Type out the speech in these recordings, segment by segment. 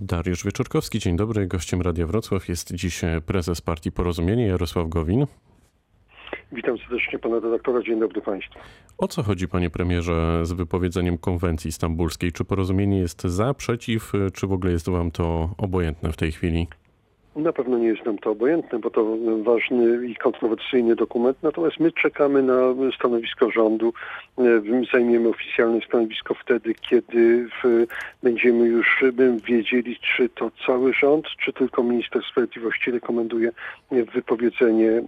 Dariusz Wieczorkowski, dzień dobry. Gościem Radia Wrocław jest dziś prezes partii Porozumienie Jarosław Gowin. Witam serdecznie pana redaktora. Dzień dobry państwu. O co chodzi, panie premierze, z wypowiedzeniem konwencji stambulskiej? Czy porozumienie jest za, przeciw, czy w ogóle jest wam to obojętne w tej chwili? Na pewno nie jest nam to obojętne, bo to ważny i kontrowersyjny dokument. Natomiast my czekamy na stanowisko rządu. Zajmiemy oficjalne stanowisko wtedy, kiedy będziemy już wiedzieli, czy to cały rząd, czy tylko minister sprawiedliwości rekomenduje wypowiedzenie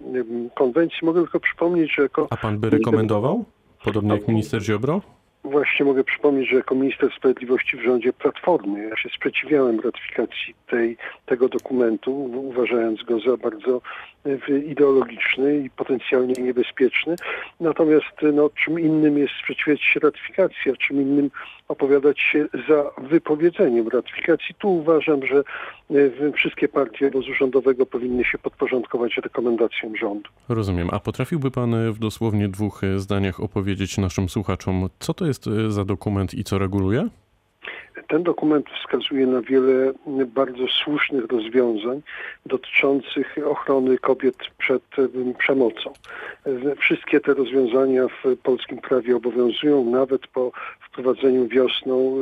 konwencji. Mogę tylko przypomnieć, że jako... A pan by rekomendował? Podobnie jak minister Ziobro? Właśnie mogę przypomnieć, że jako minister sprawiedliwości w rządzie Platformy ja się sprzeciwiałem ratyfikacji tej, tego dokumentu, uważając go za bardzo ideologiczny i potencjalnie niebezpieczny. Natomiast no, czym innym jest sprzeciwiać się ratyfikacji, a czym innym opowiadać się za wypowiedzeniem ratyfikacji. Tu uważam, że wszystkie partie obozu rządowego powinny się podporządkować rekomendacjom rządu. Rozumiem. A potrafiłby pan w dosłownie dwóch zdaniach opowiedzieć naszym słuchaczom, co to jest za dokument i co reguluje? Ten dokument wskazuje na wiele bardzo słusznych rozwiązań dotyczących ochrony kobiet przed przemocą. Wszystkie te rozwiązania w polskim prawie obowiązują, nawet po wprowadzeniu wiosną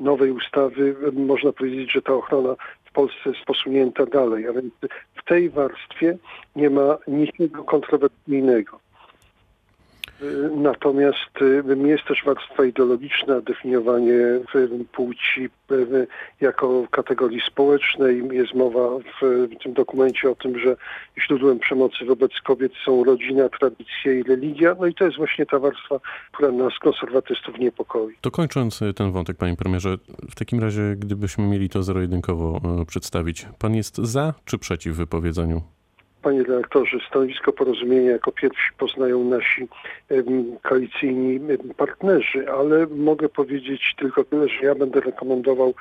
nowej ustawy można powiedzieć, że ta ochrona w Polsce jest posunięta dalej, a więc w tej warstwie nie ma niczego kontrowersyjnego. Natomiast jest też warstwa ideologiczna, definiowanie płci jako kategorii społecznej. Jest mowa w tym dokumencie o tym, że źródłem przemocy wobec kobiet są rodzina, tradycja i religia. No i to jest właśnie ta warstwa, która nas konserwatystów niepokoi. To kończąc ten wątek, panie premierze, w takim razie, gdybyśmy mieli to zero-jedynkowo przedstawić, pan jest za czy przeciw wypowiedzeniu? Panie redaktorze, stanowisko porozumienia jako pierwsi poznają nasi koalicyjni partnerzy, ale mogę powiedzieć tylko tyle, że ja będę rekomendował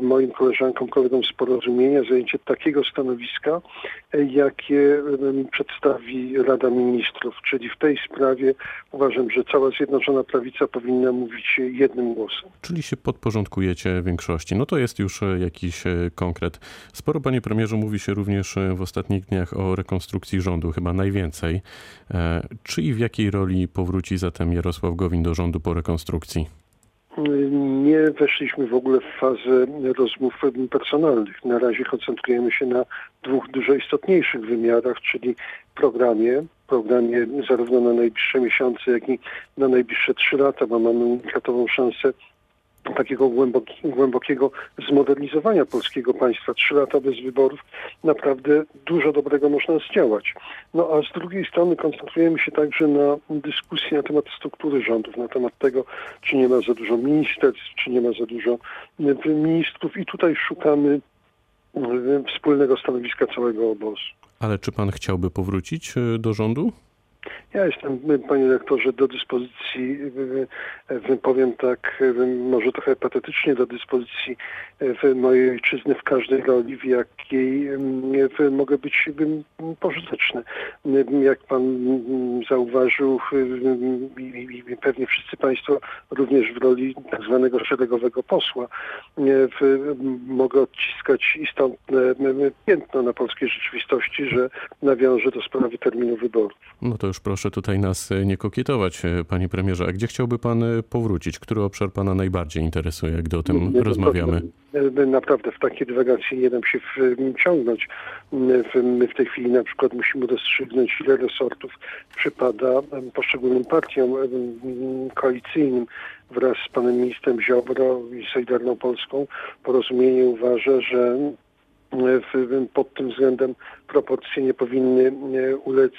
moim koleżankom, kolegom z porozumienia zajęcie takiego stanowiska, jakie przedstawi Rada Ministrów, czyli w tej sprawie uważam, że cała Zjednoczona Prawica powinna mówić jednym głosem. Czyli się podporządkujecie większości. No to jest już jakiś konkret. Sporo, panie premierze, mówi się również w ostatnich dniach o rekonstrukcji rządu, chyba najwięcej. Czy i w jakiej roli powróci zatem Jarosław Gowin do rządu po rekonstrukcji? Nie weszliśmy w ogóle w fazę rozmów personalnych. Na razie koncentrujemy się na dwóch dużo istotniejszych wymiarach, czyli programie, programie zarówno na najbliższe miesiące, jak i na najbliższe trzy lata, bo mamy unikatową szansę takiego głęboki, głębokiego zmodernizowania polskiego państwa. Trzy lata bez wyborów naprawdę dużo dobrego można zdziałać. No a z drugiej strony koncentrujemy się także na dyskusji na temat struktury rządów, na temat tego, czy nie ma za dużo ministerstw, czy nie ma za dużo ministrów i tutaj szukamy wspólnego stanowiska całego obozu. Ale czy pan chciałby powrócić do rządu? Ja jestem, panie rektorze, do dyspozycji, powiem tak, może trochę patetycznie, do dyspozycji mojej ojczyzny w każdej roli, w jakiej mogę być pożyteczny. Jak pan zauważył i pewnie wszyscy państwo również w roli tak zwanego szeregowego posła mogę odciskać istotne piętno na polskiej rzeczywistości, że nawiążę do sprawy terminu wyborów. No to już proszę tutaj nas nie kokietować, panie premierze. A gdzie chciałby pan powrócić? Który obszar pana najbardziej interesuje, gdy o tym nie, rozmawiamy? Naprawdę w takie dywagacje nie dam się wciągnąć. My w tej chwili na przykład musimy rozstrzygnąć, ile resortów przypada poszczególnym partiom koalicyjnym wraz z panem ministrem Ziobro i Solidarną Polską. Porozumienie uważa, że pod tym względem proporcje nie powinny ulec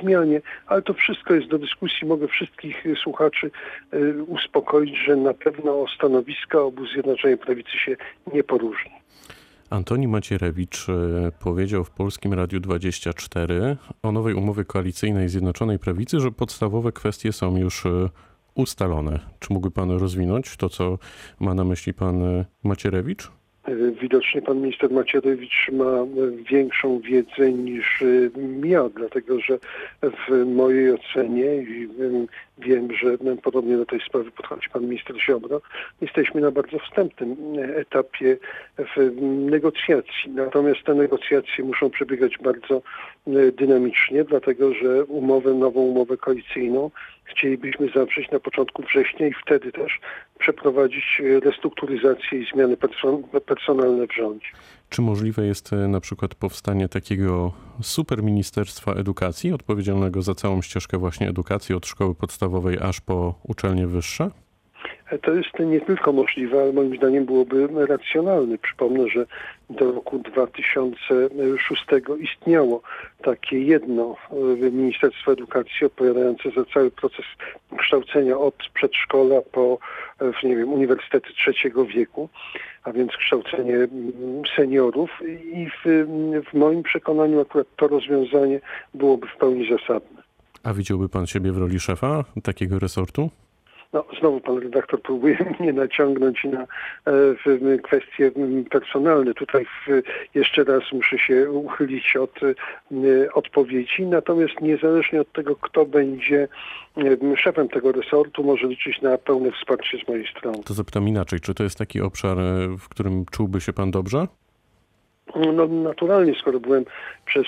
zmianie, ale to wszystko jest do dyskusji. Mogę wszystkich słuchaczy uspokoić, że na pewno stanowiska obu Zjednoczonej Prawicy się nie poróżni. Antoni Macierewicz powiedział w Polskim Radiu 24 o nowej umowie koalicyjnej Zjednoczonej Prawicy, że podstawowe kwestie są już ustalone. Czy mógłby pan rozwinąć to, co ma na myśli pan Macierewicz? Widocznie pan minister Macierewicz ma większą wiedzę niż ja, dlatego że w mojej ocenie i wiem, że podobnie do tej sprawy podchodzi pan minister Ziobro, jesteśmy na bardzo wstępnym etapie negocjacji. Natomiast te negocjacje muszą przebiegać bardzo dynamicznie, dlatego że umowę, nową umowę koalicyjną chcielibyśmy zawrzeć na początku września i wtedy też przeprowadzić restrukturyzację i zmiany person personalne w rządzie. Czy możliwe jest e, na przykład powstanie takiego super Ministerstwa Edukacji, odpowiedzialnego za całą ścieżkę właśnie edukacji od szkoły podstawowej aż po uczelnie wyższe? To jest nie tylko możliwe, ale moim zdaniem byłoby racjonalne. Przypomnę, że do roku 2006 istniało takie jedno e, Ministerstwo Edukacji odpowiadające za cały proces kształcenia od przedszkola po e, nie wiem, uniwersytety trzeciego wieku, a więc kształcenie seniorów i w, w moim przekonaniu akurat to rozwiązanie byłoby w pełni zasadne. A widziałby pan siebie w roli szefa takiego resortu? No, znowu pan redaktor próbuje mnie naciągnąć na e, kwestie personalne. Tutaj w, jeszcze raz muszę się uchylić od e, odpowiedzi. Natomiast niezależnie od tego, kto będzie e, szefem tego resortu, może liczyć na pełne wsparcie z mojej strony. To zapytam inaczej. Czy to jest taki obszar, w którym czułby się pan dobrze? No naturalnie, skoro byłem przez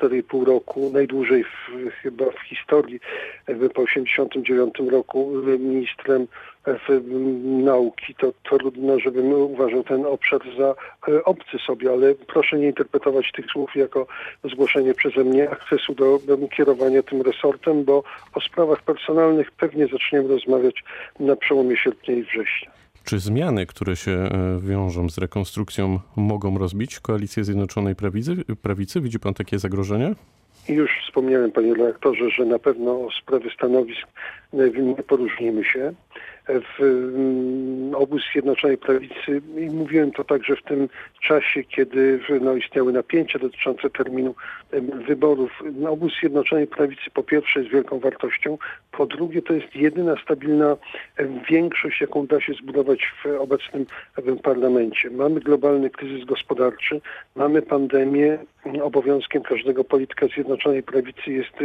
4,5 roku, najdłużej w, chyba w historii, po 89 roku ministrem w nauki, to trudno, żebym uważał ten obszar za obcy sobie, ale proszę nie interpretować tych słów jako zgłoszenie przeze mnie akcesu do kierowania tym resortem, bo o sprawach personalnych pewnie zaczniemy rozmawiać na przełomie sierpnia i września. Czy zmiany, które się e, wiążą z rekonstrukcją, mogą rozbić koalicję Zjednoczonej Prawicy? prawicy? Widzi pan takie zagrożenia? Już wspomniałem, panie redaktorze, że na pewno sprawy stanowisk nie poróżnimy się w mm, obóz Zjednoczonej Prawicy i mówiłem to także w tym czasie, kiedy no, istniały napięcia dotyczące terminu wyborów. No, obóz Zjednoczonej Prawicy po pierwsze jest wielką wartością, po drugie to jest jedyna stabilna większość, jaką da się zbudować w obecnym parlamencie. Mamy globalny kryzys gospodarczy, mamy pandemię, obowiązkiem każdego polityka Zjednoczonej Prawicy jest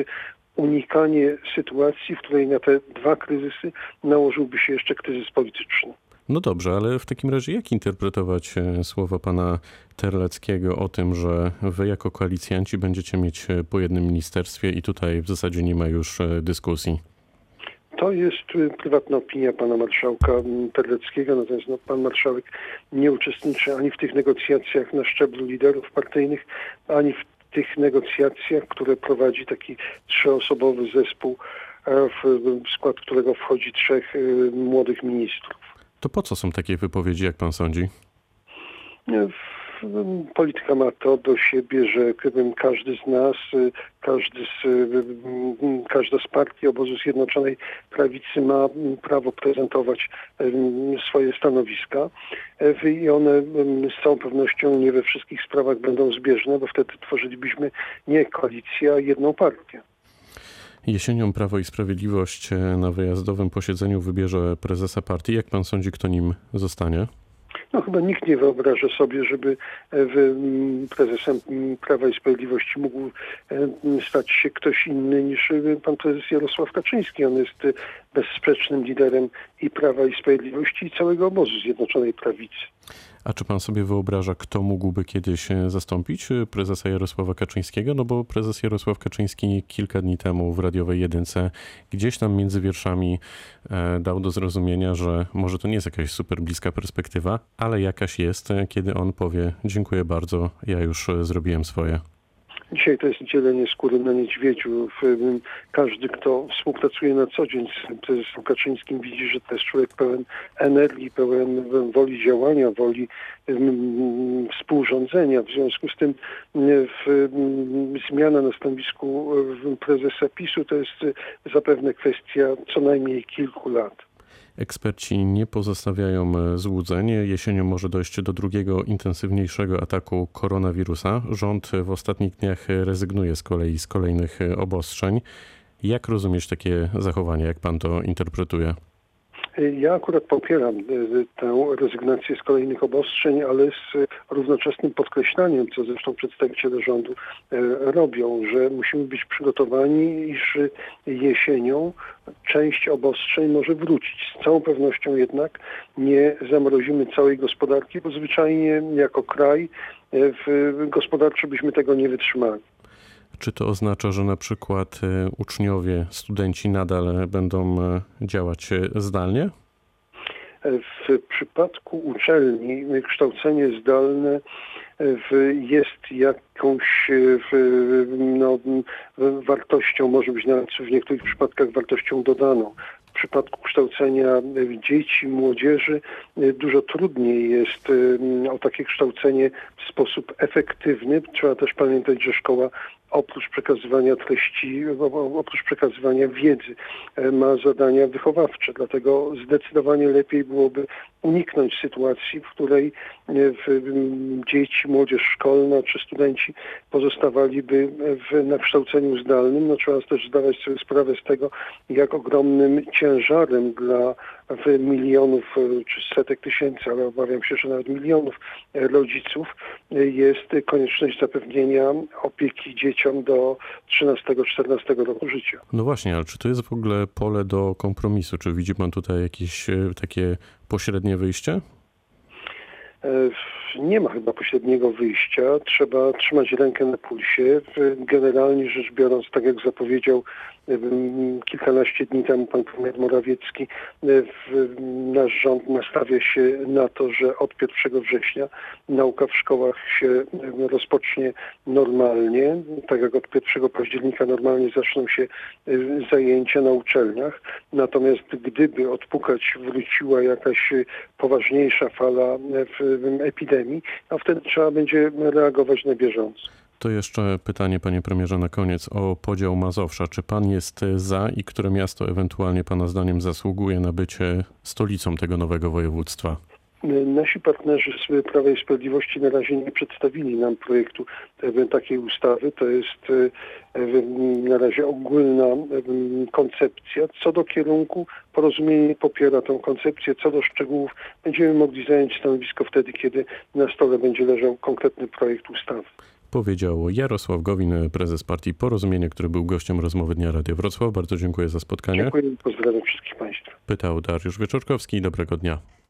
unikanie sytuacji, w której na te dwa kryzysy nałożyłby się jeszcze kryzys polityczny. No dobrze, ale w takim razie jak interpretować e, słowa pana Terleckiego o tym, że wy jako koalicjanci będziecie mieć e, po jednym ministerstwie i tutaj w zasadzie nie ma już e, dyskusji? To jest prywatna opinia pana marszałka Terleckiego, natomiast no, pan marszałek nie uczestniczy ani w tych negocjacjach na szczeblu liderów partyjnych, ani w tych negocjacjach, które prowadzi taki trzyosobowy zespół, e, w skład którego wchodzi trzech e, młodych ministrów. To po co są takie wypowiedzi, jak pan sądzi? Polityka ma to do siebie, że każdy z nas, każdy z, każda z partii obozu Zjednoczonej Prawicy ma prawo prezentować swoje stanowiska i one z całą pewnością nie we wszystkich sprawach będą zbieżne, bo wtedy tworzylibyśmy nie koalicję, a jedną partię. Jesienią Prawo i Sprawiedliwość na wyjazdowym posiedzeniu wybierze prezesa partii. Jak pan sądzi, kto nim zostanie? No chyba nikt nie wyobraża sobie, żeby e, prezesem Prawa i Sprawiedliwości mógł e, stać się ktoś inny niż e, pan prezes Jarosław Kaczyński. On jest bezsprzecznym liderem i Prawa i Sprawiedliwości i całego obozu Zjednoczonej Prawicy. A czy pan sobie wyobraża, kto mógłby kiedyś e, zastąpić e, prezesa Jarosława Kaczyńskiego? No bo prezes Jarosław Kaczyński kilka dni temu w radiowej jedynce gdzieś tam między wierszami e, dał do zrozumienia, że może to nie jest jakaś super bliska perspektywa, ale jakaś jest, kiedy on powie: Dziękuję bardzo, ja już zrobiłem swoje. Dzisiaj to jest dzielenie skóry na niedźwiedziu. Każdy, kto współpracuje na co dzień z prezesem Kaczyńskim widzi, że to jest człowiek pełen energii, pełen woli działania, woli współrządzenia. W związku z tym zmiana na stanowisku prezesa PiSu to jest zapewne kwestia co najmniej kilku lat. Eksperci nie pozostawiają e, złudzeń. Jesienią może dojść do drugiego, intensywniejszego ataku koronawirusa. Rząd w ostatnich dniach rezygnuje z kolei z kolejnych obostrzeń. Jak rozumieć takie zachowanie? Jak pan to interpretuje? Ja akurat popieram e, tę rezygnację z kolejnych obostrzeń, ale z równoczesnym podkreślaniem, co zresztą przedstawiciele rządu robią, że musimy być przygotowani, iż jesienią część obostrzeń może wrócić. Z całą pewnością jednak nie zamrozimy całej gospodarki, bo zwyczajnie jako kraj w gospodarczy byśmy tego nie wytrzymali. Czy to oznacza, że na przykład e, uczniowie, studenci nadal będą e, działać e, zdalnie? W przypadku uczelni kształcenie zdalne jest jakąś no, wartością, może być nawet w niektórych przypadkach wartością dodaną. W przypadku kształcenia dzieci, młodzieży dużo trudniej jest o takie kształcenie w sposób efektywny. Trzeba też pamiętać, że szkoła oprócz przekazywania treści, oprócz przekazywania wiedzy, e, ma zadania wychowawcze. Dlatego zdecydowanie lepiej byłoby uniknąć sytuacji, w której e, dzieci, młodzież szkolna czy studenci pozostawaliby w, na kształceniu zdalnym. No, trzeba też zdawać sobie sprawę z tego, jak ogromnym ciężarem dla milionów e, czy setek tysięcy, ale obawiam się, że nawet milionów rodziców jest konieczność zapewnienia opieki dzieciom do 13-14 roku życia. No właśnie, ale czy to jest w ogóle pole do kompromisu? Czy widzi pan tutaj jakieś e, takie pośrednie wyjście? E, nie ma chyba pośredniego wyjścia. Trzeba trzymać rękę na pulsie. Generalnie rzecz biorąc, tak jak zapowiedział kilkanaście dni temu pan premier Morawiecki, nasz rząd nastawia się na to, że od 1 września nauka w szkołach się rozpocznie normalnie. Tak jak od 1 października normalnie zaczną się zajęcia na uczelniach. Natomiast gdyby odpukać wróciła jakaś poważniejsza fala epidemii, a wtedy trzeba będzie reagować na bieżąco. To jeszcze pytanie, panie premierze, na koniec o podział Mazowsza. Czy pan jest za i które miasto ewentualnie pana zdaniem zasługuje na bycie stolicą tego nowego województwa? Nasi partnerzy z Prawa i Sprawiedliwości na razie nie przedstawili nam projektu takiej ustawy. To jest na razie ogólna koncepcja. Co do kierunku, porozumienie popiera tę koncepcję. Co do szczegółów, będziemy mogli zająć stanowisko wtedy, kiedy na stole będzie leżał konkretny projekt ustawy powiedział Jarosław Gowin, prezes partii Porozumienie, który był gościem rozmowy Dnia Radio Wrocław. Bardzo dziękuję za spotkanie. Dziękuję, pozdrawiam wszystkich Państwa. Pytał Dariusz Wieczorkowski. Dobrego dnia.